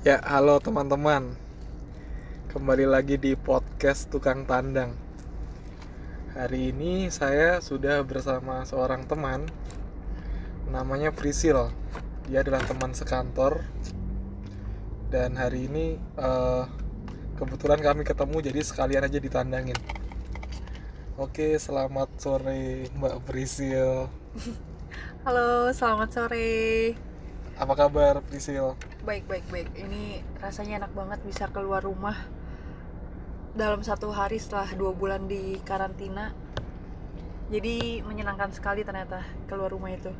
Ya, halo teman-teman. Kembali lagi di podcast Tukang Tandang. Hari ini saya sudah bersama seorang teman namanya Prisil. Dia adalah teman sekantor. Dan hari ini eh, kebetulan kami ketemu jadi sekalian aja ditandangin. Oke, selamat sore Mbak Prisil. Halo, selamat sore. Apa kabar Prisil? Baik, baik, baik. Ini rasanya enak banget bisa keluar rumah dalam satu hari setelah dua bulan di karantina. Jadi menyenangkan sekali ternyata keluar rumah itu.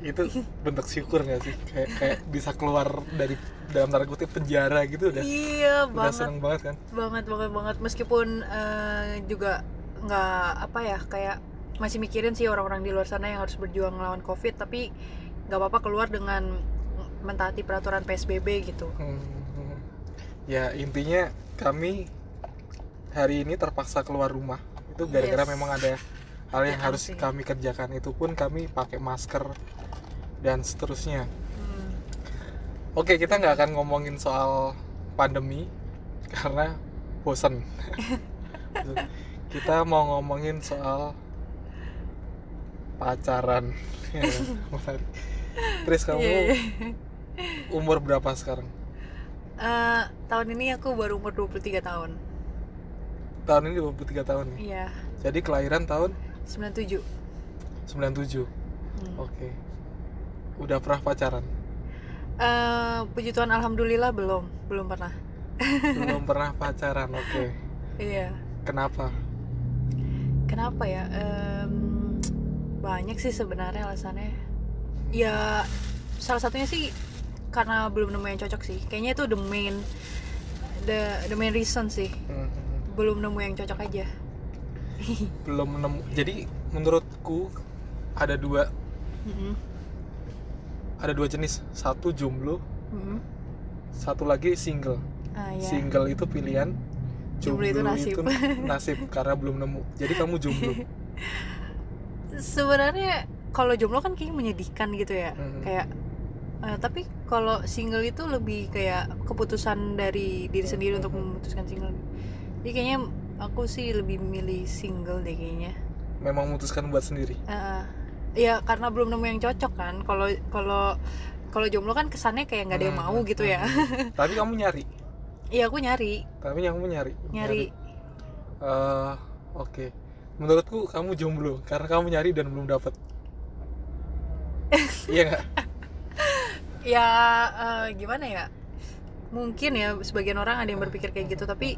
itu bentuk syukur gak sih kayak kayak bisa keluar dari dalam tanda kutip penjara gitu udah iya udah banget, seneng banget kan banget, banget, banget. Meskipun eh, juga nggak apa ya kayak masih mikirin sih orang-orang di luar sana yang harus berjuang melawan covid, tapi nggak apa-apa keluar dengan mentaati peraturan psbb gitu. Hmm, hmm. ya intinya kami hari ini terpaksa keluar rumah itu gara-gara Yes. memang ada hal yang Kerjaan harus sih. kami kerjakan itu pun kami pakai masker dan seterusnya Hmm. oke kita nggak akan ngomongin soal pandemi karena bosen kita mau ngomongin soal pacaran Ya. Tris kamu Iya, iya. umur berapa sekarang Eh, tahun ini aku baru umur 23 tahun. tahun ini 23 tahun nih Iya, jadi kelahiran tahun 97. 97 Hmm. oke udah pernah pacaran Eh, puji Tuhan alhamdulillah belum, belum pernah. belum pernah pacaran oke Iya. kenapa Kenapa ya? Em, banyak sih sebenarnya alasannya. Ya salah satunya sih karena belum nemu yang cocok sih. Kayaknya itu the main the the main reason sih. Hmm, Belum nemu yang cocok aja. belum nemu jadi menurutku ada dua Mm-mm. ada dua jenis satu jomblo Mm-mm. satu lagi single Ah ya. single itu pilihan Jomblo itu nasib. nasib karena belum nemu jadi kamu jomblo sebenarnya kalau jomblo kan kayaknya menyedihkan gitu ya. Mhm. kayak eh, tapi kalau single itu lebih kayak keputusan dari diri sendiri untuk memutuskan single. Jadi kayaknya aku sih lebih milih single deh kayaknya. Memang memutuskan buat sendiri? Eh, ya karena belum nemu yang cocok kan. Kalau kalau kalau jomblo kan kesannya kayak nggak ada yang Hmm, mau gitu ya. hmm. tapi kamu nyari? Iya aku nyari. Tapi kamu nyari? Nyari. Eh, oke menurutku kamu jomblo karena kamu nyari dan belum dapet. Iya nggak? Ya eh, gimana ya? Mungkin ya sebagian orang ada yang berpikir kayak gitu tapi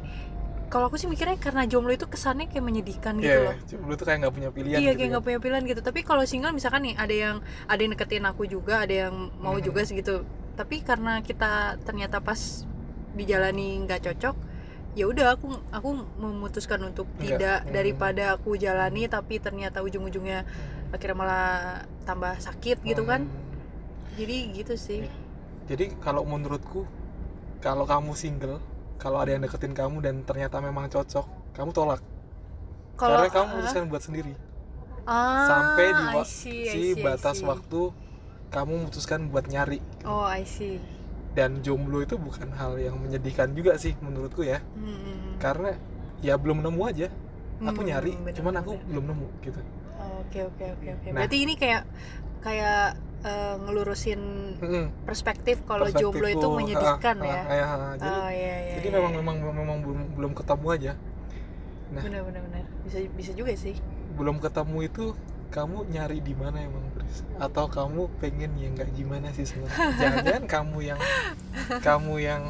kalau aku sih mikirnya karena jomblo itu kesannya kayak menyedihkan gitu Iya, loh. jomblo tuh kayak nggak punya pilihan iya gitu kayak kan. nggak punya pilihan gitu. Tapi kalau single misalkan nih ada yang ada yang deketin aku juga ada yang mau Mhm. juga segitu. Tapi karena kita ternyata pas dijalani nggak cocok ya udah aku aku memutuskan untuk Nggak. tidak Mhm. daripada aku jalani tapi ternyata ujung-ujungnya akhirnya malah tambah sakit gitu kan. Hmm. jadi gitu sih. Jadi kalau menurutku kalau kamu single kalau ada yang deketin kamu dan ternyata memang cocok kamu tolak. Kalau karena kamu ah, memutuskan buat sendiri. Ah, sampai di I see, I si see, I batas see. waktu kamu memutuskan buat nyari. Oh I see dan jomblo itu bukan hal yang menyedihkan juga sih menurutku ya Hmm, karena ya belum nemu aja aku hmm, nyari bener, cuman aku bener. belum nemu gitu oke oke oke oke Nah. berarti ini kayak kayak eh, ngelurusin Mm-mm. perspektif kalau jomblo itu menyedihkan ah, ya ah, ah, ah. jadi oh iya iya jadi iya, memang iya. memang memang belum belum ketemu aja nah. benar benar benar bisa bisa juga sih belum ketemu itu kamu nyari di mana emang Pris? atau kamu pengen yang nggak gimana sih sebenarnya? Jangan-jangan kamu yang kamu yang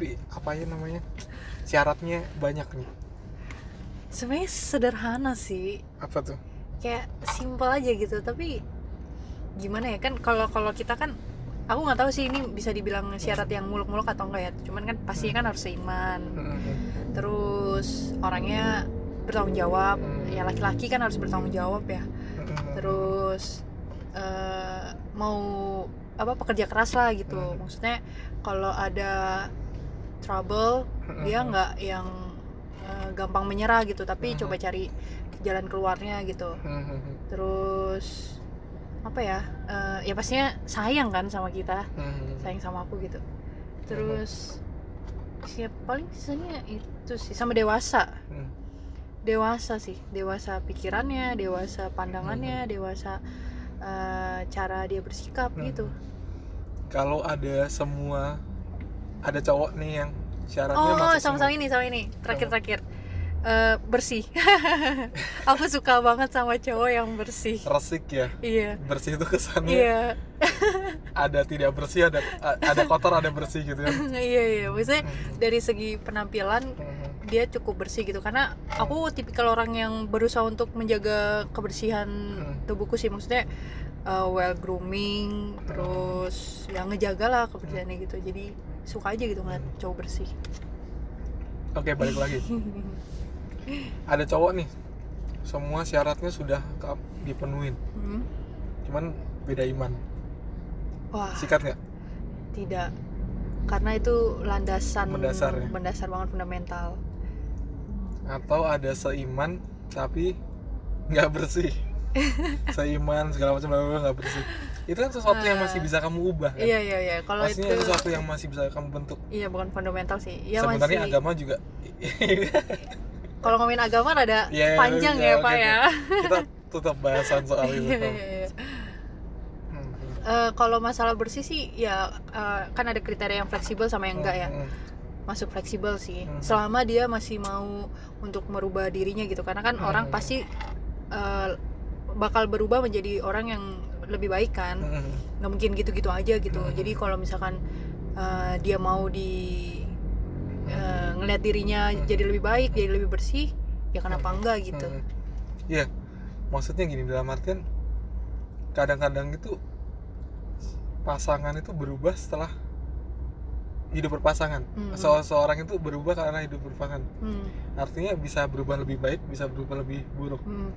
di- apa ya namanya syaratnya banyak nih. Sebenarnya sederhana sih. Apa tuh? Kayak simpel aja gitu tapi gimana ya? Kan kalau kalau kita kan aku nggak tahu sih ini bisa dibilang syarat yang muluk-muluk atau enggak ya. Cuman kan pastinya kan harus seiman. Mm-mm. terus orangnya bertanggung jawab Hmm. ya laki-laki kan harus bertanggung jawab ya. Mm-mm. terus eh, mau apa pekerja keras lah gitu. Hmm. maksudnya kalau ada trouble dia nggak yang eh, gampang menyerah gitu. Tapi coba cari jalan keluarnya gitu. Hmm, terus apa ya eh, ya pastinya sayang kan sama kita. Hmm, sayang sama aku gitu. Terus ya paling sisanya itu sih sama dewasa. Hmm. Dewasa sih dewasa pikirannya dewasa pandangannya dewasa eh, cara dia bersikap Hmm. gitu. Kalau ada semua ada cowok nih yang syaratnya oh masuk sama sama semua. ini sama ini. Terakhir terakhir Eh, bersih. Aku suka banget sama cowok yang bersih. Resik ya? Iya. Bersih itu kesannya. Iya. Ada tidak bersih ada ada kotor ada bersih gitu ya? Iya iya. Maksudnya Hmm, dari segi penampilan hmm, dia cukup bersih gitu. Karena aku tipikal orang yang berusaha untuk menjaga kebersihan Hmm. tubuhku sih. Maksudnya uh, well grooming terus yang ngejaga lah kebersihannya gitu. Jadi suka aja gitu ngeliat cowok bersih. Oke balik lagi ada cowok nih semua syaratnya sudah dipenuhin. Hmm. cuman beda iman. Wah. Sikat nggak? Tidak. Karena itu landasan Mendasar ya? mendasar banget fundamental. Atau ada seiman tapi nggak bersih. Seiman segala macam nggak bersih. Itu kan sesuatu yang masih bisa kamu ubah kan? Iya iya iya. Kalau itu sesuatu yang masih bisa kamu bentuk. Iya bukan fundamental sih. Ya sebenarnya masih agama juga kalau ngomongin agama rada Ya, panjang ya, ya, oke, pak oke. ya. Kita tutup bahasan soal itu. Iya, iya, iya. Hmm, Eh, kalau masalah bersih sih ya eh, kan ada kriteria yang fleksibel sama yang enggak ya. Hmm, masuk fleksibel sih. Mhm. selama dia masih mau untuk merubah dirinya gitu. Karena kan orang pasti eh, bakal berubah menjadi orang yang lebih baik kan. Hmm, hmm. nggak mungkin gitu-gitu aja gitu. Jadi kalau misalkan eh, dia mau di eh, ngelihat dirinya Mhm. jadi lebih baik jadi lebih bersih ya kenapa enggak gitu Hmm. Iya, maksudnya gini dalam artian kadang-kadang itu pasangan itu berubah setelah hidup berpasangan. Mhm. Se- seorang itu berubah karena hidup berpasangan. Hmm, Artinya bisa berubah lebih baik, bisa berubah lebih buruk. hmm,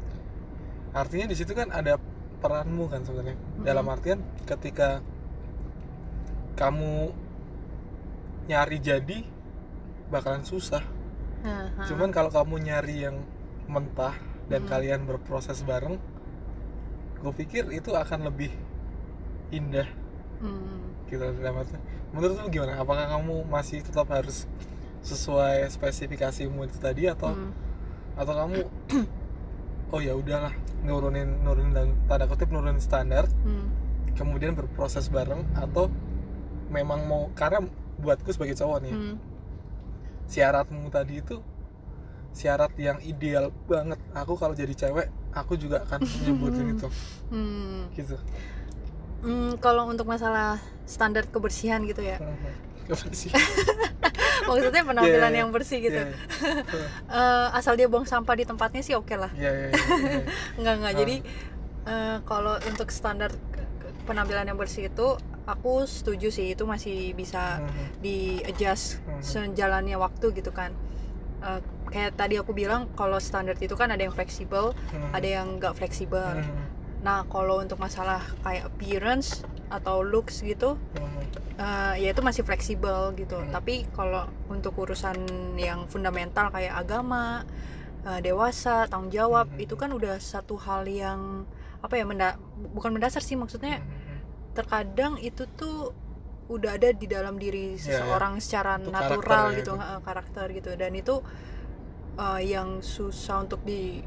Artinya di situ kan ada peranmu kan sebenarnya. Mhm. Dalam artian ketika kamu nyari jadi bakalan susah. Ha. Cuman kalau kamu nyari yang mentah dan Hmm. kalian berproses bareng, gue pikir itu akan lebih indah Hmm. gitu. Menurut lu gimana? Apakah kamu masih tetap harus sesuai spesifikasimu itu tadi atau Hmm. atau kamu oh ya udahlah nurunin nurunin dan tanda kutip nurunin standar Hmm. kemudian berproses bareng atau memang mau karena buatku sebagai cowok nih Hmm. Syaratmu tadi itu syarat yang ideal banget aku kalau jadi cewek aku juga akan nyebutin itu Hmm. gitu Hmm, kalau untuk masalah standar kebersihan gitu ya, Apa sih? maksudnya penampilan iya. yang bersih gitu. Iya, Eh, asal dia buang sampah di tempatnya sih oke lah. iya, iya, iya. Enggak enggak. Ah. Jadi eh, kalau untuk standar penampilan yang bersih itu, aku setuju sih itu masih bisa Mhm, di adjust Mhm. sejalannya waktu gitu kan. Eh, kayak tadi aku bilang kalau standar itu kan ada yang fleksibel, mhm, ada yang nggak fleksibel. mhm, Nah kalau untuk masalah kayak appearance atau looks gitu, mhm. eh, ya itu masih fleksibel gitu Hmm. tapi kalau untuk urusan yang fundamental kayak agama eh, dewasa tanggung jawab Hmm. itu kan udah satu hal yang apa ya menda bukan mendasar sih maksudnya terkadang itu tuh udah ada di dalam diri Iya, iya. seseorang secara Itu natural ya gitu itu. karakter gitu dan itu eh, yang susah untuk di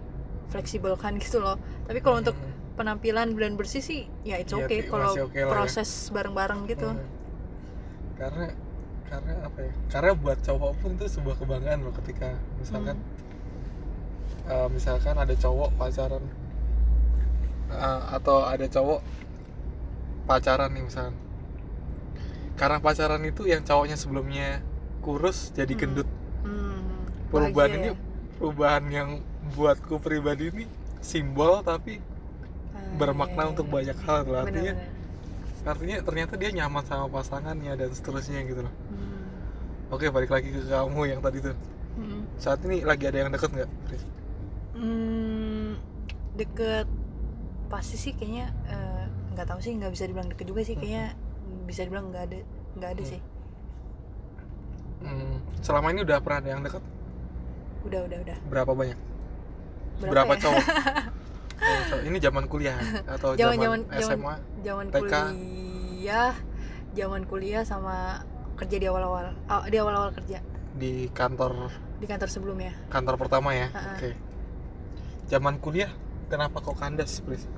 fleksibelkan gitu loh tapi kalau untuk Mhm, penampilan dan bersih sih ya it's Iya, okay kalau oke lah ya. proses bareng-bareng gitu mhm. karena karena apa ya karena buat cowok pun itu sebuah kebanggaan loh ketika misalkan Hmm. eh, misalkan ada cowok pacaran eh, atau ada cowok pacaran nih misalkan karena pacaran itu yang cowoknya sebelumnya kurus jadi Hmm. gendut Hmm, perubahan bahagia ini ya. perubahan yang buatku pribadi ini simbol tapi Ah, bermakna iya, untuk iya. banyak hal loh artinya artinya ternyata dia nyaman sama pasangannya dan seterusnya gitu loh Hmm. oke balik lagi ke kamu yang tadi tuh Hmm. saat ini lagi ada yang deket nggak? Hmm, deket pasti sih kayaknya eh, nggak tahu sih nggak bisa dibilang deket juga sih kayaknya bisa dibilang nggak ada nggak ada Hmm. sih. Hmm, selama ini udah pernah ada yang deket? Udah udah udah. Berapa banyak? Berapa berapa, ya? cowok? Oh, ini zaman kuliah atau Zaman- zaman, SMA zaman TK. kuliah zaman kuliah sama kerja di awal-awal. Ah, di awal-awal kerja. Di kantor? Di kantor sebelumnya. Kantor pertama ya? Oke. Zaman kuliah kenapa kok kandas Pris?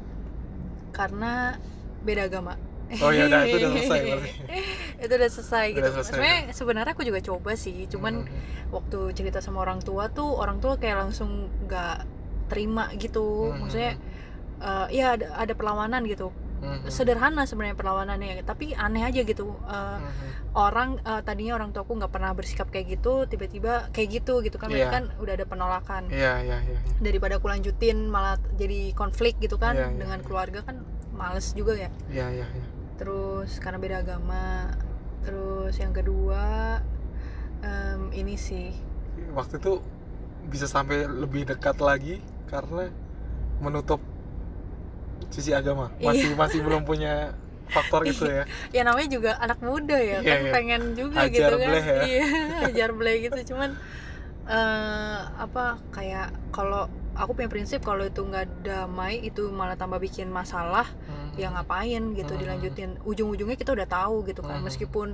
Karena beda agama oh ya udah itu udah selesai berarti itu udah selesai Udah gitu selesai. sebenarnya sebenarnya aku juga coba sih cuman Hmm. waktu cerita sama orang tua tuh orang tua kayak langsung nggak terima gitu Hmm. maksudnya eh, ya ada, ada perlawanan gitu Hmm. sederhana sebenarnya perlawanannya tapi aneh aja gitu Eh, Hmm. orang eh, tadinya orang tuaku nggak pernah bersikap kayak gitu tiba-tiba kayak gitu gitu kan Iya. kan udah ada penolakan iya iya iya iya. daripada aku lanjutin malah jadi konflik gitu kan Iya, iya, dengan iya. keluarga kan males juga ya iya iya iya terus karena beda agama terus yang kedua em, ini sih waktu itu bisa sampai lebih dekat lagi karena menutup sisi agama Iya. masih masih belum punya faktor itu ya ya namanya juga anak muda ya Iya, kan iya. pengen juga Hajar gitu kan ya. iya hajar bleh gitu cuman eh apa kayak kalau aku punya prinsip kalau itu nggak damai itu malah tambah bikin masalah Hmm. ya ngapain gitu Hmm. dilanjutin ujung-ujungnya kita udah tahu gitu kan Hmm. meskipun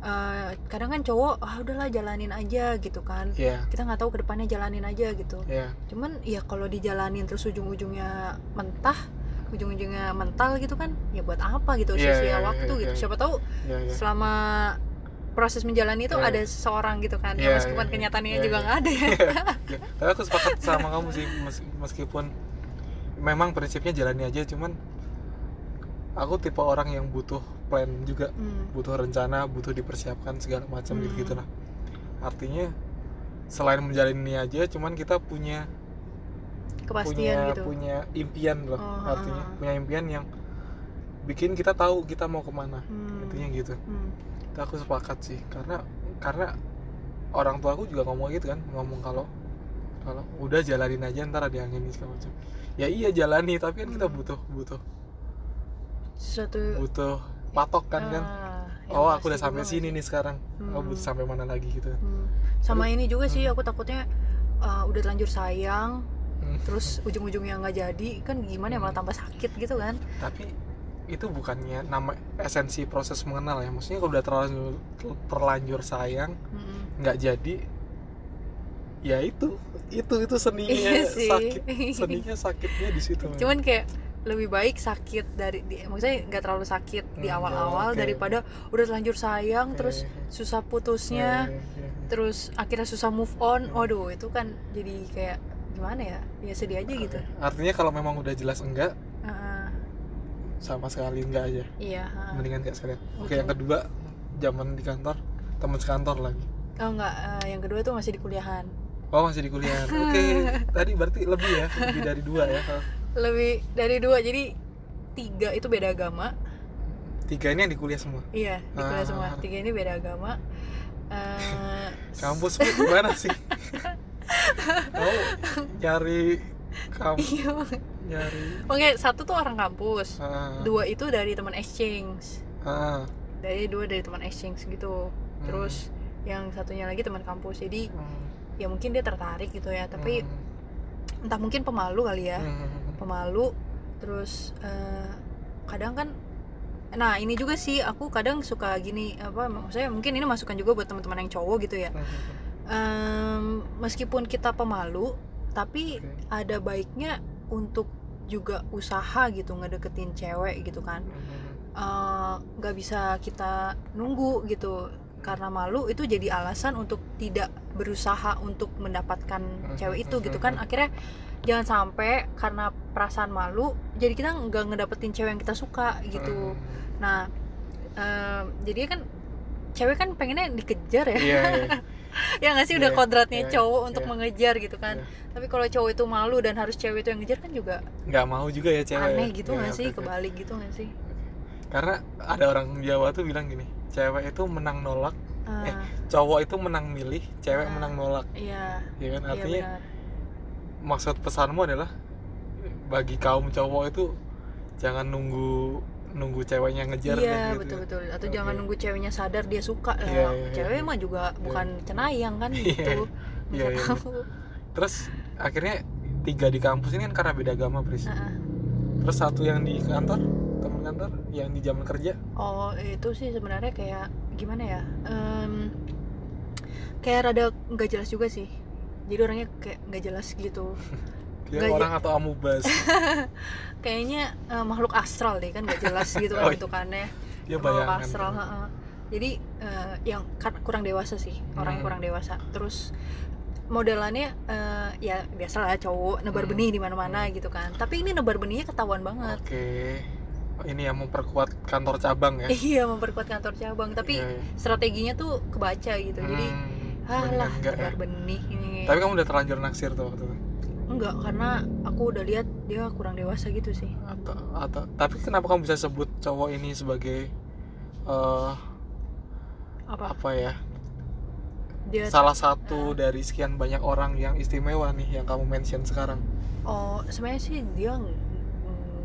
eh, kadang kan cowok ah udahlah jalanin aja gitu kan iya kita nggak tahu ke depannya jalanin aja gitu iya cuman ya kalau dijalanin terus ujung-ujungnya mentah ujung-ujungnya mental gitu kan ya buat apa gitu Iya, sia-sia iya, waktu iya, gitu iya. siapa tahu iya iya selama proses menjalani itu Iya. ada seseorang gitu kan Iya, ya meskipun iya, kenyataannya iya, juga nggak ada ya Ya, tapi aku sepakat sama kamu sih mes- meskipun memang prinsipnya jalani aja cuman aku tipe orang yang butuh plan juga Hmm. butuh rencana butuh dipersiapkan segala macam Hmm. gitu gitu lah artinya selain menjalani aja cuman kita punya kepastian punya gitu punya impian loh Oh, artinya ah. punya impian yang bikin kita tahu kita mau ke mana Hmm. intinya gitu Hmm. itu aku sepakat sih karena karena orang tua aku juga ngomong gitu kan ngomong kalau kalau udah jalanin aja ntar ada yang ini segala macam ya iya jalani tapi kan kita Hmm. butuh butuh sesuatu butuh patok kan kan ah, yang oh aku udah sampai sini nih sekarang oh Hmm. butuh sampai mana lagi gitu Hmm. sama ini juga sih Hmm. aku takutnya uh, udah terlanjur sayang Hmm. terus ujung-ujungnya nggak jadi kan gimana ya malah tambah sakit gitu kan tapi itu bukannya nama esensi proses mengenal ya maksudnya kalau udah terlanjur terlanjur sayang nggak jadi ya itu itu itu seninya Iya sih. sakit seninya sakitnya di situ cuman kayak lebih baik sakit dari di, maksudnya nggak terlalu sakit di Hmm, awal-awal oke. daripada udah terlanjur sayang terus Eh, susah putusnya eh. terus akhirnya susah move on waduh itu kan jadi kayak gimana ya? Ya sedih aja gitu. Artinya kalau memang udah jelas enggak Heeh. sama sekali enggak aja. Iya heeh. mendingan enggak sekalian. Oke yang kedua zaman di kantor teman sekantor lagi. Oh enggak. Eh, yang kedua tuh masih di kuliahan. Oh masih di kuliah oke tadi berarti lebih ya lebih dari dua ya. Lebih dari dua. Jadi tiga itu beda agama. Tiga ini yang di kuliah semua? Iya di kuliah Ah. semua tiga ini beda agama. Eh, kampus gimana sih kamu nyari kamu iya. nyari oke satu tuh orang kampus. Ah, dua itu dari teman exchange. Ah, dari dua dari teman exchange gitu. Hmm, terus yang satunya lagi teman kampus. Jadi hmm, ya mungkin dia tertarik gitu ya tapi hmm, entah mungkin pemalu kali ya. Hmm, pemalu terus eh, kadang kan nah ini juga sih aku kadang suka gini apa maksudnya mungkin ini masukan juga buat teman-teman yang cowok gitu ya. Hmm, Em, meskipun kita pemalu tapi Oke. ada baiknya untuk juga usaha gitu ngedeketin cewek gitu kan. Hmm, Eh, nggak bisa kita nunggu gitu. Karena malu itu jadi alasan untuk tidak berusaha untuk mendapatkan cewek itu gitu kan. akhirnya jangan sampai karena perasaan malu jadi kita nggak ngedapetin cewek yang kita suka gitu. Hmm. nah em, jadi kan cewek kan pengennya dikejar ya. Iya iya ya nggak sih udah Iya, kodratnya iya, cowok untuk iya. mengejar gitu kan Iya. tapi kalau cowok itu malu dan harus cewek itu yang ngejar kan juga nggak mau juga ya cewek aneh ya? gitu Iya, nggak sih oke, oke. kebalik gitu nggak sih karena ada orang Jawa tuh bilang gini cewek itu menang nolak Ah, Eh, cowok itu menang milih cewek Ah. menang nolak iya ya kan iya artinya benar maksud pesanmu adalah bagi kaum cowok itu jangan nunggu nunggu ceweknya ngejar iya gitu. betul betul atau Oke. jangan nunggu ceweknya sadar dia suka lah Iya, iya, iya. cewek mah juga bukan cenayang kan Iya, gitu bisa iya. tahu terus akhirnya tiga di kampus ini kan karena beda agama Pris Heeh. terus satu yang di kantor teman kantor yang di zaman kerja Oh itu sih sebenarnya kayak gimana ya? Em, kayak rada nggak jelas juga sih. Jadi orangnya kayak nggak jelas gitu. dia Nggak, orang atau amubas Kayaknya eh, makhluk astral deh kan nggak jelas gitu Oh, kan iya. bentukannya. dia makhluk astral. heeh. Jadi eh, yang kan- kurang dewasa sih, orangnya Hmm. kurang dewasa. Terus modelannya eh, ya biasalah cowok nebar Hmm. benih di mana-mana gitu kan. Tapi ini nebar benihnya ketahuan banget. oke Oh, ini yang memperkuat kantor cabang ya Iya memperkuat kantor cabang. Tapi Iya, iya. strateginya tuh kebaca gitu. Jadi Hmm, alah mendingan enggak ya nebar benih ini. tapi kamu udah terlanjur naksir tuh waktu itu Enggak, karena aku udah lihat dia kurang dewasa gitu sih. atau atau tapi kenapa kamu bisa sebut cowok ini sebagai eh Apa? apa ya Dia salah satu dari sekian banyak orang yang istimewa nih yang kamu mention sekarang oh sebenarnya sih dia ng-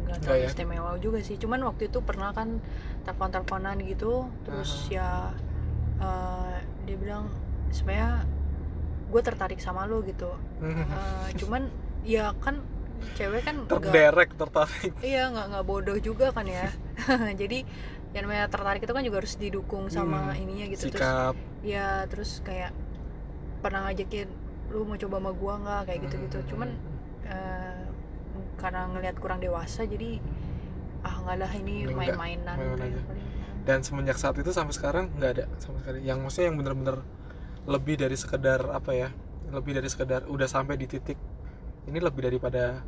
nggak terlalu ya? istimewa juga sih. Cuman waktu itu pernah kan telepon-teleponan gitu, terus ya eh, dia bilang sebenarnya gue tertarik sama lo gitu. Eh, cuman ya kan cewek kan terderek tertarik iya nggak nggak bodoh juga kan ya. Jadi yang namanya tertarik itu kan juga harus didukung sama Hmm, ininya gitu. Terus sikap ya terus kayak pernah ngajakin lu mau coba sama gua nggak kayak gitu gitu Hmm. cuman eh, karena ngelihat kurang dewasa jadi ah nggak lah ini main-mainan paling. dan semenjak saat itu sampai sekarang nggak ada sama sekali yang maksudnya yang bener-bener lebih dari sekedar apa ya lebih dari sekedar udah sampai di titik ini lebih daripada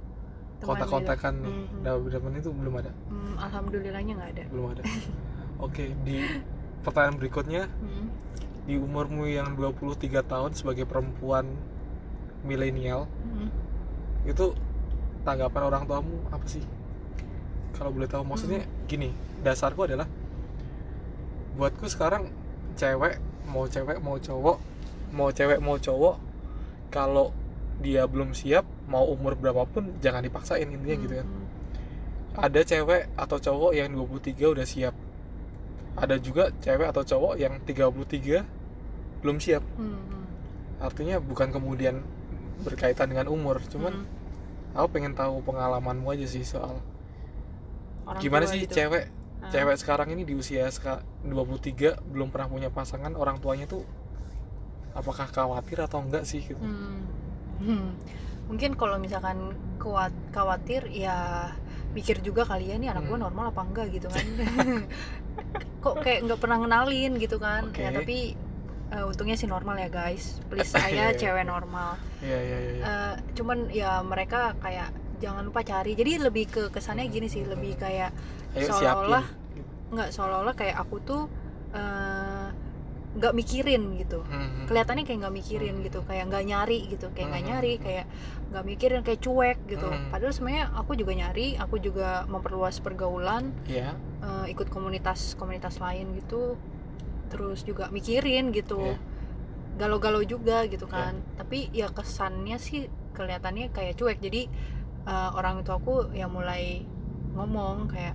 kontak-kontakan nih. Nah, teman itu belum ada. Hmm, alhamdulillahnya nggak ada. Belum ada. Oke di pertanyaan berikutnya. Hmm. di umurmu yang 23 tahun sebagai perempuan milenial Hmm. itu tanggapan orang tuamu apa sih? Kalau boleh tahu maksudnya gini dasarku adalah buatku sekarang cewek mau cewek mau cowok mau cewek mau cowok kalau dia belum siap mau umur berapapun jangan dipaksain intinya gitu kan Hmm. ada cewek atau cowok yang 23 udah siap ada juga cewek atau cowok yang 33 belum siap Hmm, hmm. artinya bukan kemudian berkaitan dengan umur cuman Hmm. aku pengen tahu pengalamanmu aja sih soal Orang gimana sih gitu. cewek Ah. cewek sekarang ini di usia seka- 23 belum pernah punya pasangan orang tuanya tuh apakah khawatir atau enggak sih gitu Hmm. Hmm. Mungkin kalau misalkan kuat khawatir ya mikir juga kali ya nih anak gue Hmm. normal apa enggak gitu kan. Kok kayak nggak pernah kenalin gitu kan. Oke. Ya tapi eh, untungnya sih normal ya guys. Please Iya, saya iya. cewek normal. iya iya iya iya. Eh, cuman ya mereka kayak jangan lupa cari. Jadi lebih ke kesannya gini sih, lebih kayak ayo seolah-olah nggak seolah-olah kayak aku tuh eh, nggak mikirin gitu Hmm. kelihatannya kayak nggak mikirin Hmm. gitu kayak nggak nyari gitu kayak nggak Hmm. nyari kayak nggak mikirin kayak cuek gitu Hmm. padahal sebenarnya aku juga nyari aku juga memperluas pergaulan Iya. eh, ikut komunitas komunitas lain gitu terus juga mikirin gitu Iya. galau-galau juga gitu kan tapi ya kesannya sih kelihatannya kayak cuek jadi eh, orang itu aku yang mulai ngomong kayak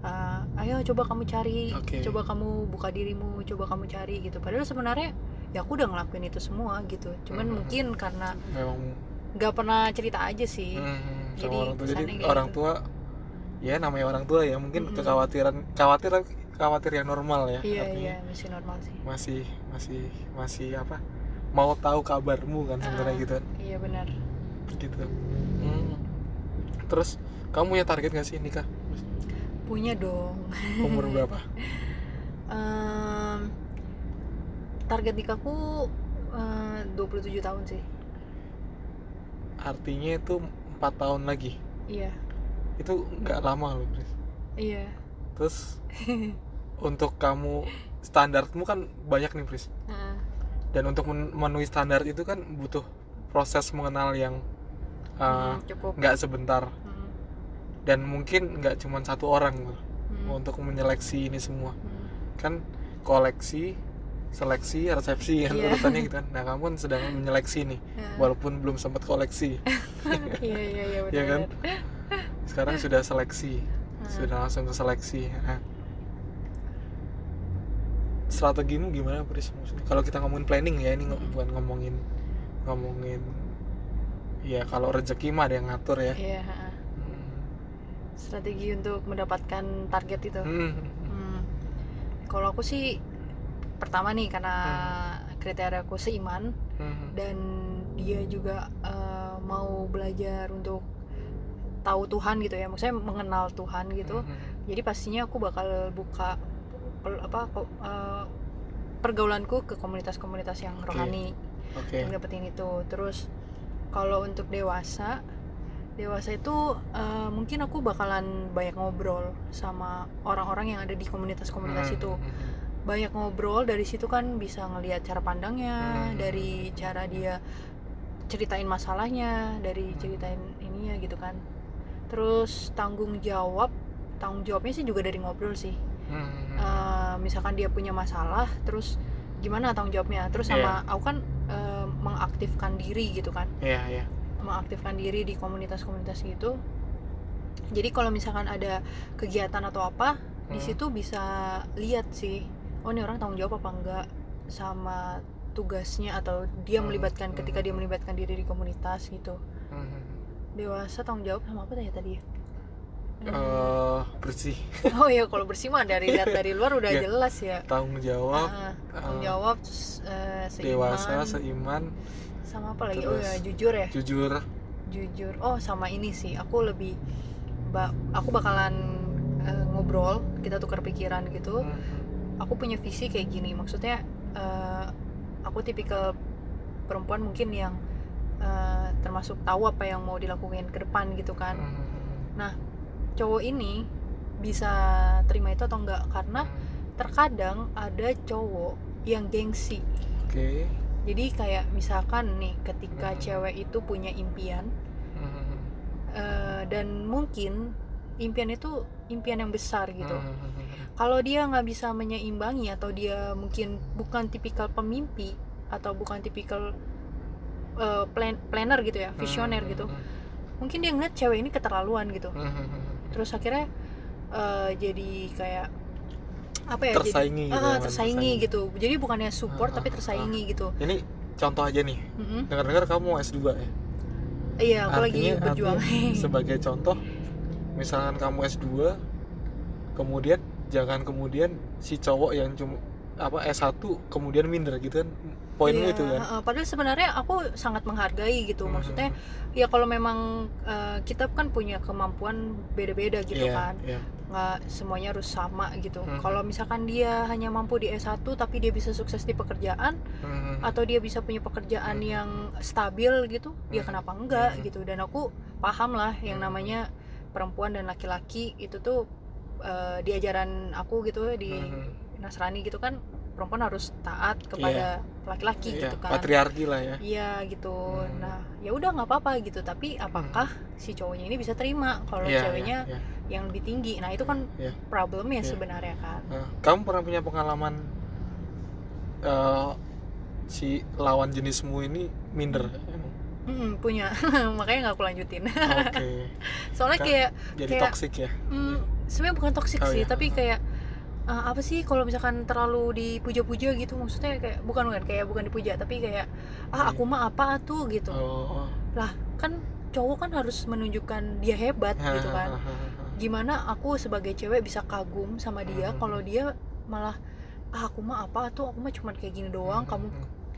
eh, ayo coba kamu cari Oke. coba kamu buka dirimu coba kamu cari gitu padahal sebenarnya ya aku udah ngelakuin itu semua gitu cuman Mhm. mungkin karena nggak pernah cerita aja sih hmm, Jadi orang tua jadi orang gitu. tua ya namanya orang tua ya mungkin Mm-mm. kekhawatiran khawatir khawatir yang normal ya iya iya masih normal sih masih masih masih apa mau tahu kabarmu kan sebenarnya Ah. gitu kan iya benar gitu Hmm. terus kamu punya target gak sih nikah punya dong. Umur berapa? Em, target nikahku eh, 27 tahun sih. Artinya itu empat tahun lagi? Iya. Itu nggak lama loh Pris. iya. Terus untuk kamu standarmu kan banyak nih Pris Heeh. dan untuk men- memenuhi standar itu kan butuh proses mengenal yang uh, Hmm, nggak sebentar. Hmm, dan mungkin nggak cuma satu orang hmm, untuk menyeleksi ini semua hmm. kan koleksi seleksi resepsi kan Iya. urutannya gitu kan nah kamu kan sedang menyeleksi nih Heeh. walaupun belum sempat koleksi iya iya iya ya kan sekarang sudah seleksi Heeh. sudah langsung ke seleksi Nah. strategimu gimana Pris kalau kita ngomongin planning ya ini Hmm. bukan ngomongin ngomongin ya kalau rezeki mah ada yang ngatur ya iya ha-ha. Hmm. Strategi untuk mendapatkan target itu Hmm. Hmm. Kalau aku sih pertama nih karena kriteria aku seiman Hmm. dan dia juga eh, mau belajar untuk tahu Tuhan gitu ya, maksudnya mengenal Tuhan gitu. Hmm. Jadi pastinya aku bakal buka apa eh, pergaulanku ke komunitas-komunitas yang Oke. rohani oke yang dapetin itu. Terus kalau untuk dewasa, dewasa itu eh, mungkin aku bakalan banyak ngobrol sama orang-orang yang ada di komunitas-komunitas Hmm. itu banyak ngobrol dari situ kan bisa ngelihat cara pandangnya Hmm. dari cara dia ceritain masalahnya dari ceritain ininya gitu kan terus tanggung jawab tanggung jawabnya sih juga dari ngobrol sih Hmm. Eh, misalkan dia punya masalah terus gimana tanggung jawabnya terus sama aku kan eh, mengaktifkan diri gitu kan Iya, iya. Mengaktifkan diri di komunitas-komunitas gitu jadi kalau misalkan ada kegiatan atau apa di Hmm. situ bisa lihat sih oh ini orang tanggung jawab apa enggak sama tugasnya atau dia Hmm, melibatkan ketika hmm. dia melibatkan diri di komunitas gitu Hmm. dewasa tanggung jawab sama apa tadi tadi ya? Hmm. Eh, bersih oh ya kalau bersih mah dari lihat dari luar udah Iya. jelas ya tanggung jawab Ah, tanggung jawab terus, eh, seiman dewasa seiman sama apa lagi? Oh terus? ya jujur ya? Jujur. Jujur. Oh sama ini sih. Aku lebih ba- aku bakalan eh, ngobrol kita tukar pikiran gitu. Hmm. aku punya visi kayak gini. Maksudnya eh, aku tipikal perempuan mungkin yang eh, termasuk tahu apa yang mau dilakukan ke depan gitu kan. Hmm. cowok ini bisa terima itu atau enggak? Karena terkadang ada cowok yang gengsi. Oke jadi kayak misalkan nih ketika Hmm. cewek itu punya impian Hmm. eh, dan mungkin impian itu impian yang besar gitu Hmm. kalau dia nggak bisa menyeimbangi atau dia mungkin bukan tipikal pemimpi atau bukan tipikal eh, plan planner gitu ya visioner Hmm. gitu mungkin dia ngeliat cewek ini keterlaluan gitu Hmm. terus akhirnya eh, jadi kayak apa ya Tersaingi jadi gitu ya, tersaingi tersaingi. gitu. Jadi bukannya support Ah, tapi tersaingi gitu. Ini contoh aja nih. Mm-mm. dengar-dengar kamu S2 ya? Iya aku lagi Artinya- berjuang. artinya sebagai contoh misalkan kamu S2 kemudian jangan kemudian si cowok yang cuma apa S1 kemudian minder gitu kan poinmu Iya, itu kan padahal sebenarnya aku sangat menghargai gitu Hmm. maksudnya ya kalau memang eh, kita kan punya kemampuan beda-beda gitu Iya, kan iya. nggak semuanya harus sama gitu Hmm. kalau misalkan dia hanya mampu di S1 tapi dia bisa sukses di pekerjaan Hmm. atau dia bisa punya pekerjaan Hmm. yang stabil gitu ya Hmm. kenapa enggak Hmm. gitu dan aku paham lah yang Hmm. namanya perempuan dan laki-laki itu tuh eh, di ajaran aku gitu di Hmm. Nasrani gitu kan perempuan harus taat kepada laki-laki Iya, gitu kan. patriarki lah ya. Iya gitu. Hmm. nah ya udah nggak apa-apa gitu. Tapi apakah si cowoknya ini bisa terima kalau Iya, ceweknya iya, iya. yang lebih tinggi? Nah itu kan Iya. problemnya Iya. sebenarnya kan. Nah, kamu pernah punya pengalaman eh, si lawan jenismu ini minder? Mm-mm, punya. Makanya nggak aku lanjutin. Oke. Soalnya Kan- kayak jadi Kayak- toksik ya? Hmm, sebenarnya bukan toksik Oh, sih iya. tapi kayak eh, apa sih kalau misalkan terlalu dipuja-puja gitu maksudnya kayak bukan bukan kayak bukan dipuja tapi kayak ah aku mah apa tuh? gitu. Oh. Kan cowok kan harus menunjukkan dia hebat gitu kan. gimana aku sebagai cewek bisa kagum sama dia Hmm. kalau dia malah ah aku mah apa tuh? Aku mah cuma kayak gini doang Hmm. kamu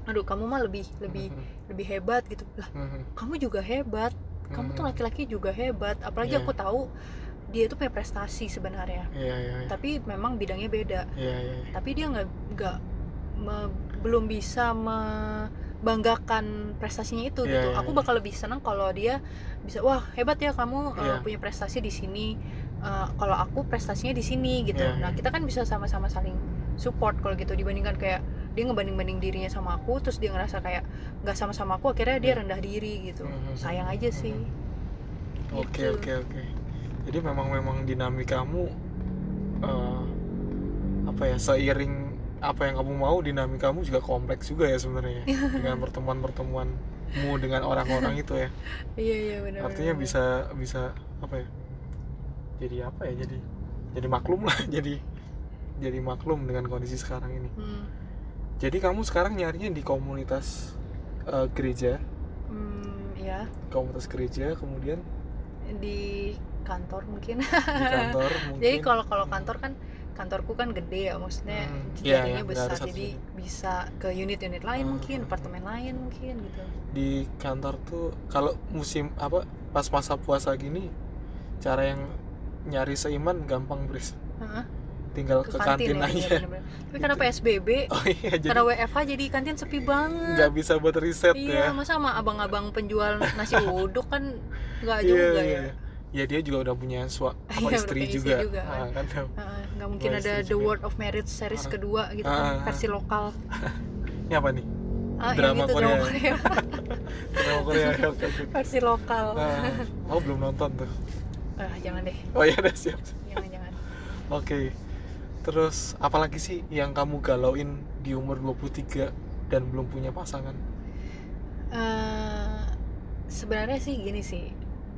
aduh kamu mah lebih lebih lebih hebat gitu. Lah kamu juga hebat kamu tuh laki-laki juga hebat apalagi Iya. aku tahu dia itu punya prestasi sebenarnya. Iya iya iya. Tapi memang bidangnya beda. Iya iya tapi dia nggak nggak me- belum bisa membanggakan prestasinya itu Iya, gitu. iya, aku iya. bakal lebih senang kalau dia bisa wah hebat ya kamu uh, Iya. punya prestasi di sini. Uh, kalau aku prestasinya di sini gitu. Iya, nah kita kan bisa sama-sama saling support kalau gitu dibandingkan kayak dia ngebanding-banding dirinya sama aku terus dia ngerasa kayak nggak sama-sama aku akhirnya dia rendah diri gitu. Mhm. sayang aja sih. Oke Gitu. oke oke jadi memang memang dinamikamu eh, apa ya seiring apa yang kamu mau dinamikamu juga kompleks juga ya sebenarnya. Dengan pertemuan-pertemuanmu dengan orang-orang itu ya. Iya iya benar artinya bisa bisa apa ya jadi apa ya jadi jadi maklum lah jadi jadi maklum dengan kondisi sekarang ini. Hmm, jadi kamu sekarang nyarinya di komunitas eh, gereja. Hmm, ya komunitas gereja kemudian? Di kantor mungkin. Di kantor mungkin. jadi kalau kalau kantor kan kantorku kan gede ya maksudnya Hmm, iya, iya, nggak besar. jadi bisa ke unit-unit lain Hmm, mungkin hmm, apartemen lain mungkin gitu. Di kantor tuh kalau musim apa pas masa puasa gini cara yang nyari seiman gampang Bris. Heeh, tinggal ke, kantin, ya, iya, aja bener-bener. tapi karena Gitu. PSBB oh iya jadi karena WFH jadi kantin sepi banget. nggak bisa buat riset iya ya. masa sama abang-abang penjual nasi uduk kan nggak Iya, juga iya, ya? iya. ya dia juga udah punya sua apa Iya, istri punya istri juga, juga, Ah, kan. Heeh, nggak mungkin ada The juga. World of Marriage series Ah. kedua gitu Ah. kan versi lokal. Ini apa nih? Ah, Drama itu Korea. drama Korea. Drama Korea ya, versi lokal. Ah, oh belum nonton tuh. Ah, jangan deh. Oh ya udah siap. Jangan jangan. Oke. Terus apalagi sih yang kamu galauin di umur 23 dan belum punya pasangan? Eh, sebenarnya sih gini sih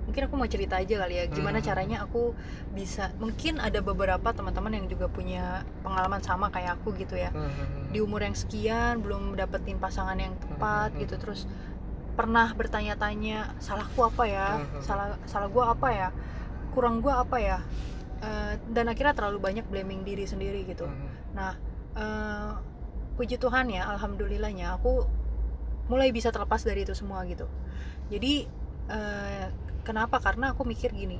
mungkin aku mau cerita aja kali ya gimana Hmm. caranya aku bisa mungkin ada beberapa teman-teman yang juga punya pengalaman sama kayak aku gitu ya di umur yang sekian belum dapetin pasangan yang tepat Hmm. gitu terus pernah bertanya-tanya salahku apa ya Hmm. salah salah gua apa ya kurang gua apa ya Eh, dan akhirnya terlalu banyak blaming diri sendiri gitu Nah, eh, puji Tuhan ya, alhamdulillahnya aku mulai bisa terlepas dari itu semua gitu. Jadi eh, kenapa? Karena aku mikir gini,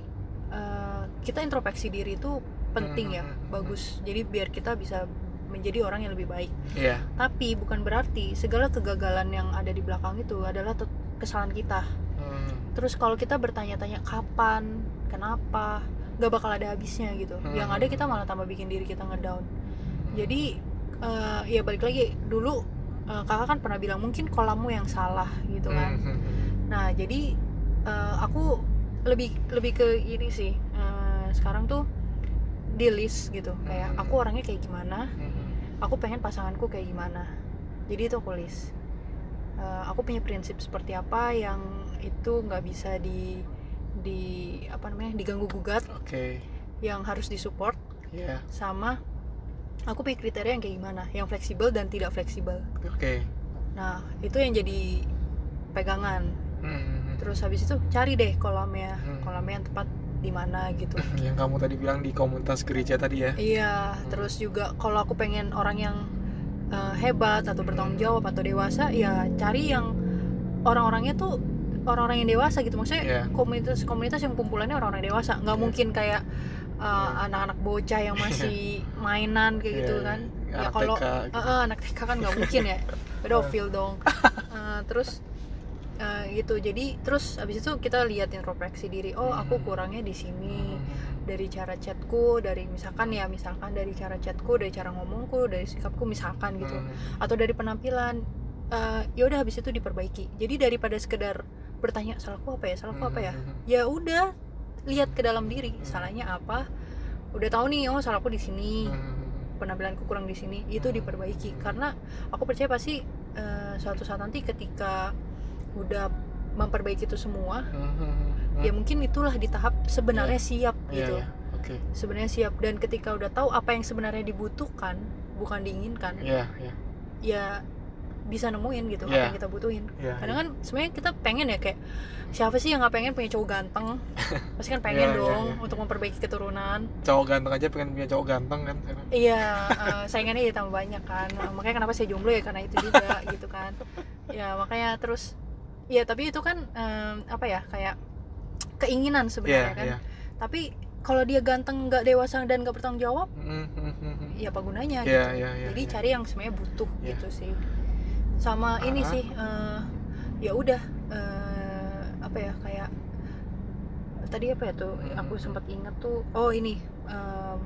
eh, kita introspeksi diri itu penting ya, Hmm. bagus. Jadi biar kita bisa menjadi orang yang lebih baik. Iya Tapi bukan berarti segala kegagalan yang ada di belakang itu adalah kesalahan kita. Hmm. Terus kalau kita bertanya-tanya kapan, kenapa, nggak bakal ada habisnya gitu. Hmm. Yang ada kita malah tambah bikin diri kita ngedown jadi eh, ya balik lagi dulu kakak kan pernah bilang mungkin kolammu yang salah gitu kan Hmm. nah jadi eh, aku lebih lebih ke ini sih. Eh, sekarang tuh di list gitu. Kayak Hmm. aku orangnya kayak gimana? Hmm. aku pengen pasanganku kayak gimana? Jadi itu aku list. Eh, aku punya prinsip seperti apa yang itu nggak bisa di di apa namanya diganggu gugat. Oke. Yang harus disupport. Iya. Sama aku punya kriteria yang kayak gimana? Yang fleksibel dan tidak fleksibel. Oke. Nah itu yang jadi pegangan. Hmm. Terus habis itu cari deh kolamnya Hmm. kolamnya yang tepat di mana gitu yang kamu tadi bilang di komunitas gereja tadi ya iya terus juga kalau aku pengen orang yang uh, hebat atau bertanggung jawab atau dewasa ya cari yang orang-orangnya tuh orang-orang yang dewasa gitu maksudnya Iya. komunitas-komunitas yang kumpulannya orang-orang dewasa nggak Iya. mungkin kayak uh, Iya. anak-anak bocah yang masih mainan kayak gitu Iya, kan ya kalau gitu. Eh, eh, anak TK kan nggak mungkin ya pedofil dong Eh, terus eh, gitu. Jadi terus abis itu kita lihat introspeksi diri. Oh aku Hmm. kurangnya di sini. Dari cara chatku dari misalkan ya misalkan dari cara chatku dari cara ngomongku dari sikapku misalkan gitu. Hmm. atau dari penampilan. Eh, ya udah habis itu diperbaiki. Jadi daripada sekedar bertanya salahku apa ya? Salahku apa ya? Hmm. ya udah lihat ke dalam diri. Salahnya apa? Udah tahu nih oh salahku di sini. Penampilanku kurang di sini. Itu diperbaiki. Karena aku percaya pasti eh, suatu saat nanti ketika udah memperbaiki itu semua Hmm. ya mungkin itulah di tahap sebenarnya siap Iya, gitu iya. oke sebenarnya siap dan ketika udah tahu apa yang sebenarnya dibutuhkan bukan diinginkan Iya, iya. ya bisa nemuin gitu apa Iya. yang kita butuhin Iya, kadang kan sebenarnya kita pengen ya kayak siapa sih yang nggak pengen punya cowok ganteng pasti kan pengen iya, dong iya. untuk memperbaiki keturunan cowok ganteng aja pengen punya cowok ganteng kan Iya, eh, saingannya ya tambah banyak kan. Makanya kenapa saya jomblo ya karena itu juga gitu kan. Ya makanya terus ya tapi itu kan em, apa ya kayak keinginan Iya, sebenarnya kan. iya. Tapi kalau dia ganteng nggak dewasa dan nggak bertanggung jawab, Hmm, hmm, ya apa gunanya Iya, gitu. iya, iya, Jadi iya. cari yang sebenarnya butuh Iya. gitu sih. Sama ini Ah. sih eh, ya udah eh, apa ya kayak tadi apa ya tuh Hmm. aku sempat ingat tuh oh ini em,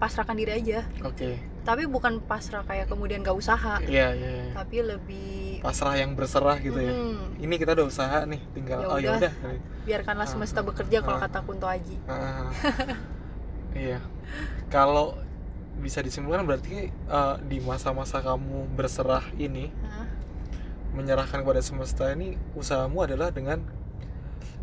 pasrahkan diri aja oke tapi bukan pasrah kayak kemudian gak usaha iya iya iya. tapi lebih pasrah yang berserah gitu ya mm, ini kita udah usaha nih tinggal Ya oh ya udah. biarkanlah Ah, semesta bekerja kalau ah. kata Kunto Aji Ah, iya kalau bisa disimpulkan berarti eh, di masa-masa kamu berserah ini Hah? menyerahkan kepada semesta ini usahamu adalah dengan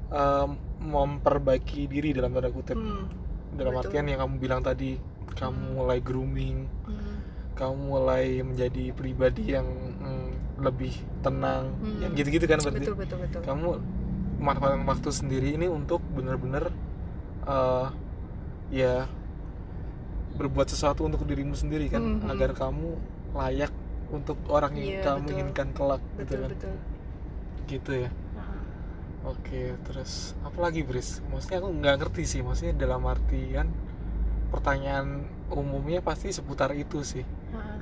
em, memperbaiki diri dalam tanda kutip Hmm, dalam betul. artian yang kamu bilang tadi kamu Hmm. mulai grooming hmm, kamu mulai menjadi pribadi yang mm, lebih tenang Hmm. yang gitu-gitu kan berarti betul betul betul kamu manfaatkan waktu sendiri ini untuk bener-bener eh, ya berbuat sesuatu untuk dirimu sendiri kan Mhm. agar kamu layak untuk orang yang Iya, kamu betul. inginkan kelak gitu betul kan betul gitu ya oke terus apa lagi Bris maksudnya aku nggak ngerti sih maksudnya dalam artian pertanyaan umumnya pasti seputar itu sih.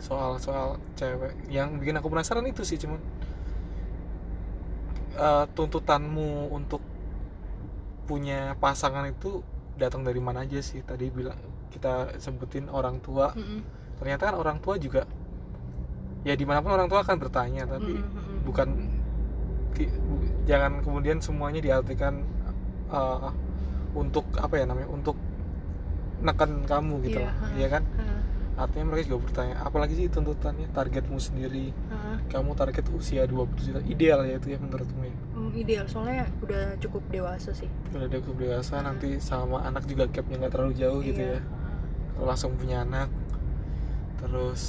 Soal-soal cewek. Yang bikin aku penasaran itu sih cuman eh, tuntutanmu untuk punya pasangan itu datang dari mana aja sih? Tadi bilang kita sebutin orang tua. Mm-mm, ternyata kan orang tua juga ya di mana pun orang tua akan bertanya tapi mm-mm, mm-mm. bukan ki- bu- jangan kemudian semuanya diartikan eh, untuk apa ya namanya untuk neken kamu gitu loh, ha. iya kan? Heeh, artinya mereka juga bertanya apalagi sih tuntutannya? Targetmu sendiri. Heeh. kamu target usia 20 juta ideal ya itu ya menurutmu ya Mm, ideal. Soalnya udah cukup dewasa sih. Udah cukup dewasa Hmm. nanti sama anak juga gapnya nggak terlalu jauh gitu Iya, ya. kalau langsung punya anak. Terus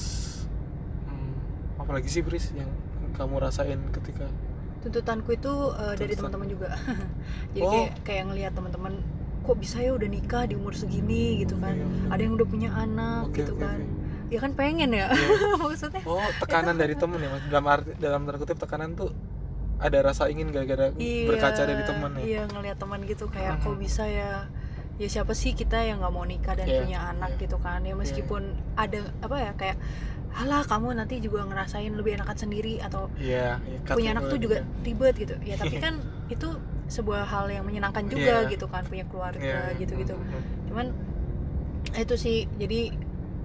hmm, apalagi sih Bris yang kamu rasain ketika tuntutanku itu uh, dari Tuntutan. teman-teman juga. Jadi Oh. kayak kayak ngelihat teman-teman kok bisa ya udah nikah di umur segini gitu kan Iya, ada yang udah punya anak oke, gitu oke, kan oke. ya kan pengen ya Iya. maksudnya oh tekanan dari temen ya Mas? dalam arti dalam tanda kutip tekanan tuh ada rasa ingin gara-gara iya berkaca dari temen ya iya ngelihat teman gitu kayak Mhm. kok bisa ya ya siapa sih kita yang nggak mau nikah dan Iya, punya anak iya. gitu kan ya meskipun ada apa ya kayak halah kamu nanti juga ngerasain lebih enakan sendiri atau iya iya, punya anak tuh juga kan. ribet gitu ya tapi kan itu sebuah hal yang menyenangkan juga Iya. gitu kan punya keluarga Iya. gitu-gitu Mhm. cuman itu sih jadi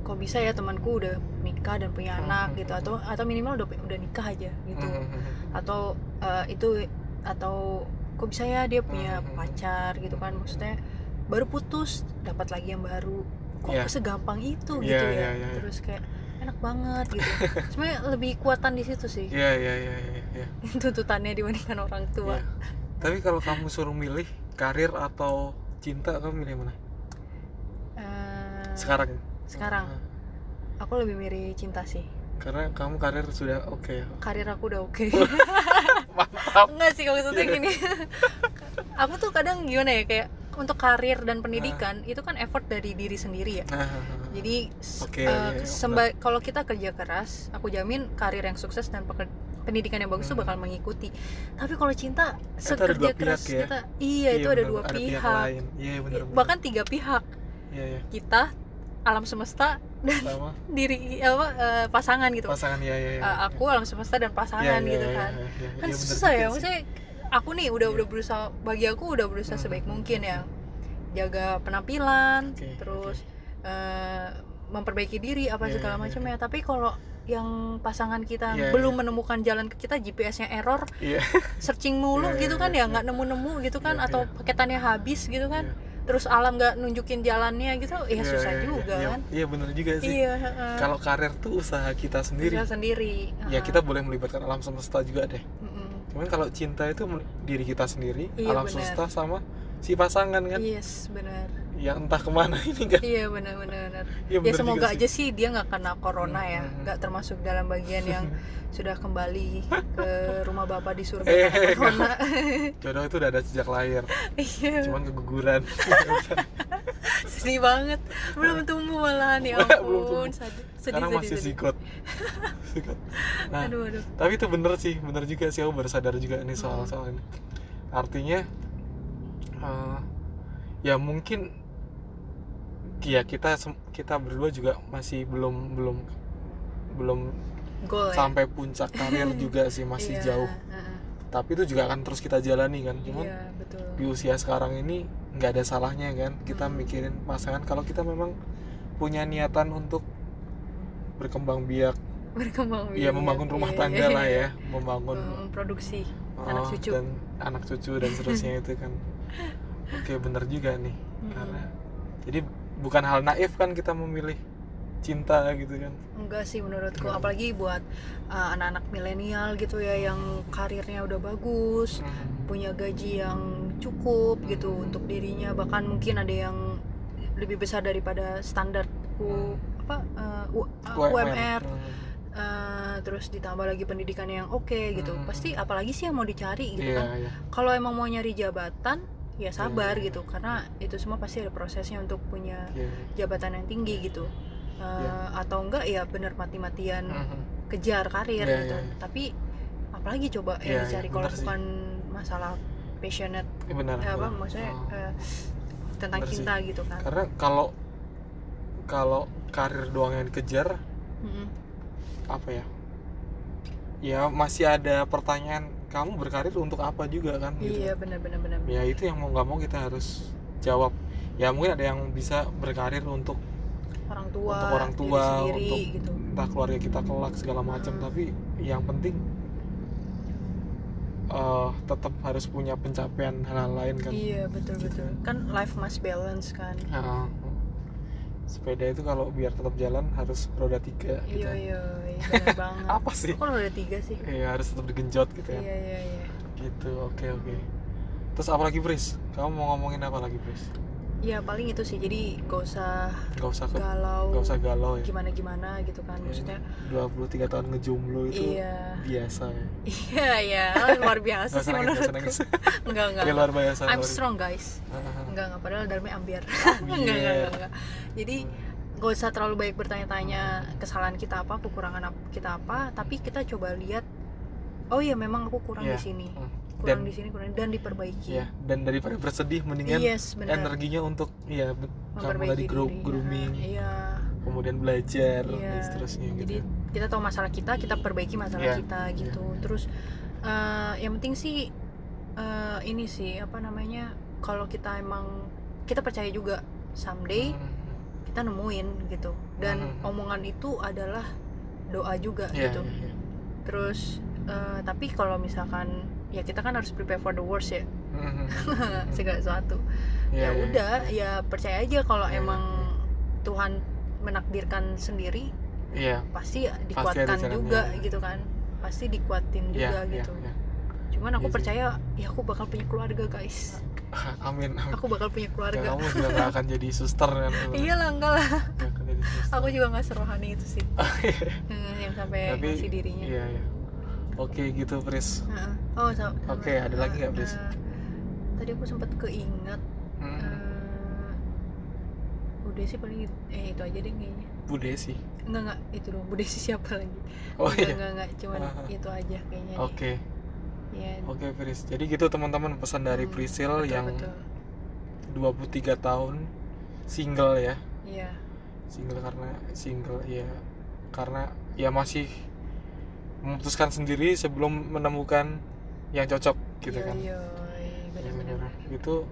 kok bisa ya temanku udah nikah dan punya Hmm, anak gitu hmm, atau atau minimal udah udah nikah aja gitu Mhm. atau eh, itu atau kok bisa ya dia punya pacar gitu kan maksudnya baru putus dapat lagi yang baru kok Iya. segampang itu Iya, gitu iya, ya iya, iya. terus kayak enak banget gitu. Sebenarnya lebih kuatan di situ sih. Iya iya iya iya iya. tuntutannya dibandingkan orang tua. Iya. tapi kalau kamu suruh milih karir atau cinta kamu milih mana? Eh, sekarang. sekarang. Ah, aku lebih milih cinta sih. Karena kamu karir sudah oke ya? Karir aku udah oke. Mantap. Enggak sih kalau maksudnya Iya. gini. Aku tuh kadang gimana ya kayak untuk karir dan pendidikan itu kan effort dari diri sendiri ya. Jadi s- Oke, eh, iya, iya, semba- kalau kita kerja keras aku jamin karir yang sukses dan pendidikan yang bagus tuh Hmm. bakal mengikuti. Tapi kalau cinta Itu ada sekerja keras pihak ya? kita iya, itu ada bener, dua ada pihak, lain. Iya bener bahkan tiga pihak. Iya iya. Kita alam semesta sama. diri apa eh, pasangan gitu. Pasangan iya iya iya. Eh, aku alam semesta dan Iya, pasangan iya, gitu iya, kan. iya, iya, kan iya, bener susah juga ya maksudnya aku nih udah Iya. udah berusaha bagi aku udah berusaha Hmm. sebaik mungkin ya jaga penampilan Oke, terus eh, memperbaiki diri apa Iya, segala iya, macam iya. ya tapi kalau yang pasangan kita Iya, belum iya. menemukan jalan ke kita GPS-nya error iya searching mulu Iya, gitu kan iya, ya nggak nemu-nemu gitu kan Iya, atau iya. paketannya habis gitu kan iya. terus alam nggak nunjukin jalannya gitu ya Iya, susah iya, juga iya, kan iya bener juga sih iya heeh. kalau karir tuh usaha kita sendiri Usaha sendiri ya heeh. kita boleh melibatkan alam semesta juga deh Mm-mm. Cuman kalau cinta itu diri kita sendiri Iya, alam semesta sama si pasangan kan? Yes benar yang entah ke mana ini kan? Iya benar benar benar. Ya, ya semoga aja sih dia nggak kena corona ya. Hmm. nggak termasuk dalam bagian yang sudah kembali ke rumah bapak di surga Eh, karena corona. Jodoh itu udah ada sejak lahir. Iya. Cuman keguguran. Sedih banget. Belum tumbuh malahan ya ampun. sedih sedih sedih, masih sedih. sikot sikot nah aduh aduh. tapi itu bener sih bener juga sih. Aku baru sadar juga nih soal Hmm. soal ini. Artinya eh, ya mungkin ya kita kita berdua juga masih belum belum belum goal ya sampai puncak karir juga sih masih Iya, jauh tapi itu juga akan terus kita jalani kan cuman iya betul di usia sekarang ini nggak ada salahnya kan kita Hmm. mikirin pasangan kalau kita memang punya niatan untuk berkembang biak berkembang ya biak. membangun rumah Iya, tangga iya, lah iya. ya membangun memproduksi oh, anak cucu. dan anak cucu dan seterusnya itu kan oke bener juga nih Mm-mm. karena jadi bukan hal naif kan kita memilih cinta gitu kan Enggak sih menurutku, Hmm. apalagi buat uh, anak-anak milenial gitu ya yang karirnya udah bagus, Hmm. punya gaji yang cukup gitu untuk dirinya, bahkan mungkin ada yang lebih besar daripada standarku apa uh, U- uh, UMR. Hmm. eh, terus ditambah lagi pendidikan yang oke gitu Hmm. pasti apalagi sih yang mau dicari gitu iya kan iya kalau emang mau nyari jabatan ya sabar Iya. gitu karena itu semua pasti ada prosesnya untuk punya iya jabatan yang tinggi gitu Eh, Iya. atau enggak ya bener mati-matian Mhm. kejar karir Iya, gitu iya, iya. tapi apalagi coba Iya, yang iya, dicari kalau bener sih. bukan masalah passionate Iya, benar eh, apa benar. maksudnya Oh. eh, tentang Bener sih. cinta gitu kan karena kalau kalau karir doang yang dikejar Mm-mm. apa ya ya masih ada pertanyaan kamu berkarir untuk apa juga kan gitu. Iya benar-benar benar ya itu yang mau nggak mau kita harus jawab. Ya mungkin ada yang bisa berkarir untuk orang tua Untuk orang diri tua, sendiri untuk gitu. entah keluarga kita kelak segala macam. Hmm. tapi yang penting eh tetap harus punya pencapaian hal-hal lain kan. Iya betul betul. Kan life must balance kan. Nah, sepeda itu kalau biar tetap jalan harus roda tiga gitu. Iya iya iya, banget. Apa sih? Kok udah tiga sih. Ya harus tetap digenjot gitu ya. Iya iya iya. Gitu oke oke. Terus apa lagi Pris? Kamu mau ngomongin apa lagi Pris? Ya paling itu sih. Jadi gak usah nggak usah ke galau nggak usah galau ya. gimana gimana gitu kan. Maksudnya 23 tahun ngejomblo itu iya. biasa ya. Iya ya luar biasa sih usah nangis menurutku. nangis. Enggak enggak Ini luar biasa I'm luar- strong guys. Ah, ah, enggak enggak padahal Darmi ambiar. Ah. enggak, enggak, enggak, enggak. jadi gak usah terlalu banyak bertanya-tanya kesalahan kita apa kekurangan kita apa tapi kita coba lihat oh iya memang aku kurang Iya. di sini Hmm. kurang Dan- di sini kurang dan diperbaiki ya dan daripada bersedih mendingan yes energinya untuk ya kamu grow, diri. grooming iya kemudian belajar Iya. dan seterusnya jadi gitu kita tahu masalah kita kita perbaiki masalah Iya, kita gitu terus eh, yang penting sih eh, ini sih apa namanya kalau kita emang kita percaya juga someday Hmm. Kita nemuin gitu dan Mhm. omongan itu adalah doa juga Iya, gitu iya, iya. terus eh, tapi kalau misalkan ya kita kan harus prepare for the worst ya Mhm. segala sesuatu Iya, ya iya, udah ya percaya aja kalau Iya, emang Tuhan menakdirkan sendiri iya pasti dikuatkan jalannya. juga gitu kan pasti dikuatin juga iya gitu iya. cuman aku sih. percaya ya aku bakal punya keluarga guys amin amin. Aku bakal punya ya, keluarga. Kamu juga gak akan jadi suster kan? Iya lah enggak lah. Aku juga nggak serohani itu sih. Hmm, yang sampai tapi ngasih dirinya. iya iya. Oke gitu Pris. Heeh. oh so- Oke, ada lagi nggak, Pris? eh, tadi aku sempat keinget Hmm. eh, udah sih paling eh itu aja deh kayaknya. Bu Desi enggak enggak. Itu dong Bu Desi siapa lagi? Oh enggak, iya. enggak enggak. Cuman Ah. itu aja kayaknya deh. Oke ya oke Pris jadi gitu teman-teman pesan dari Hmm, Prisil betul, yang betul. 23 tahun single ya. Iya. Single karena single ya karena ya masih memutuskan sendiri sebelum menemukan yang cocok gitu iya, kan iya, iya, benar-benar itu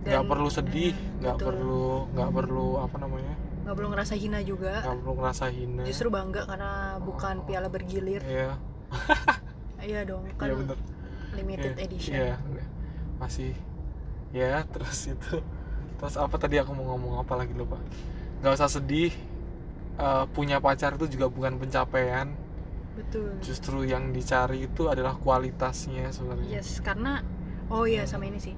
Dan- nggak perlu sedih nah, nggak perlu nggak perlu apa namanya? Nggak perlu ngerasa hina juga. Nggak perlu ngerasa hina. Justru bangga karena bukan Oh. piala bergilir. Iya iya dong kan iya bener. limited Iya, edition. iya masih ya terus itu. Terus apa tadi aku mau ngomong apa lagi lupa. Nggak usah sedih Eh, punya pacar itu juga bukan pencapaian. Betul. Justru yang dicari itu adalah kualitasnya sebenarnya. Yes karena oh iya sama ini sih.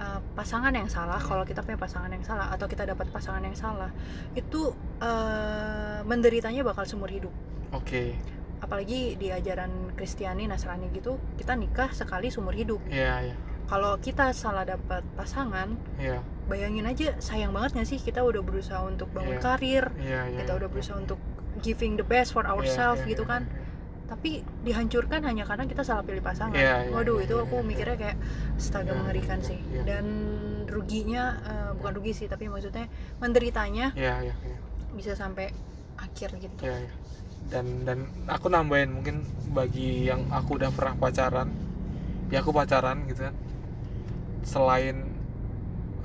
Uh, pasangan yang salah kalau kita punya pasangan yang salah atau kita dapat pasangan yang salah itu uh, menderitanya bakal seumur hidup. Oke apalagi di ajaran Kristiani Nasrani gitu kita nikah sekali seumur hidup. Iya iya. Kalau kita salah dapat pasangan iya. bayangin aja sayang banget gak sih kita udah berusaha untuk bangun Iya. karir iya iya kita udah berusaha untuk giving the best for Iya, ourselves iya, gitu iya, kan. tapi dihancurkan hanya karena kita salah pilih pasangan. Iya, iya, waduh iya, itu iya, aku iya. mikirnya kayak astaga Iya, mengerikan iya, sih. iya. dan ruginya eh, bukan rugi sih tapi maksudnya menderitanya iya iya iya. bisa sampai akhir gitu. Iya iya. Dan dan aku nambahin mungkin bagi yang aku udah pernah pacaran ya aku pacaran gitu kan. Selain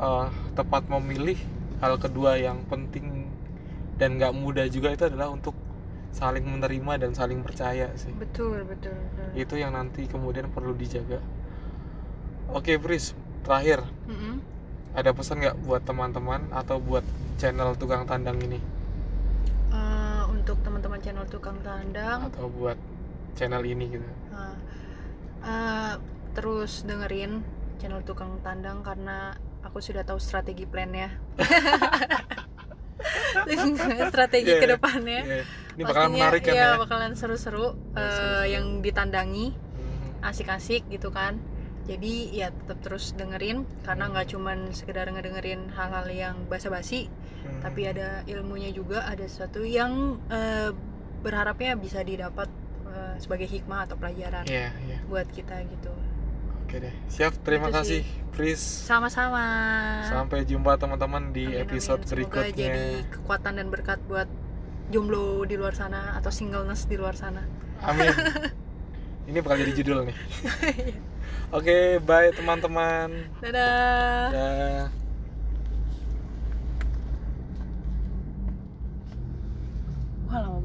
eh, tepat memilih hal kedua yang penting dan nggak mudah juga itu adalah untuk saling menerima dan saling percaya sih. Betul betul, betul. itu yang nanti kemudian perlu dijaga. Oke Pris terakhir. Mm-mm. ada pesan nggak buat teman-teman atau buat channel tukang tandang ini untuk teman-teman channel tukang tandang atau buat channel ini gitu eh, eh, terus dengerin channel tukang tandang karena aku sudah tahu strategi plannya strategi ke iya. depannya Iya. ini bakalan Pastinya, menarik kan iya, ya bakalan seru-seru Ya, seru-seru. yang ditandangi Hmm. asik-asik gitu kan jadi ya tetap terus dengerin karena nggak cuman sekedar ngedengerin hal-hal yang basa-basi Hmm. tapi ada ilmunya juga ada sesuatu yang eh, berharapnya bisa didapat eh, sebagai hikmah atau pelajaran Iya, iya. buat kita gitu Oke deh. Siap, terima Itu kasih, sih. Pris. sama-sama Sampai jumpa teman-teman di Amin, episode amin. Semoga berikutnya. jadi kekuatan dan berkat buat jomblo di luar sana atau singleness di luar sana Amin. Ini bakal jadi judul nih. Oke, bye teman-teman. dadah Dah. Hello.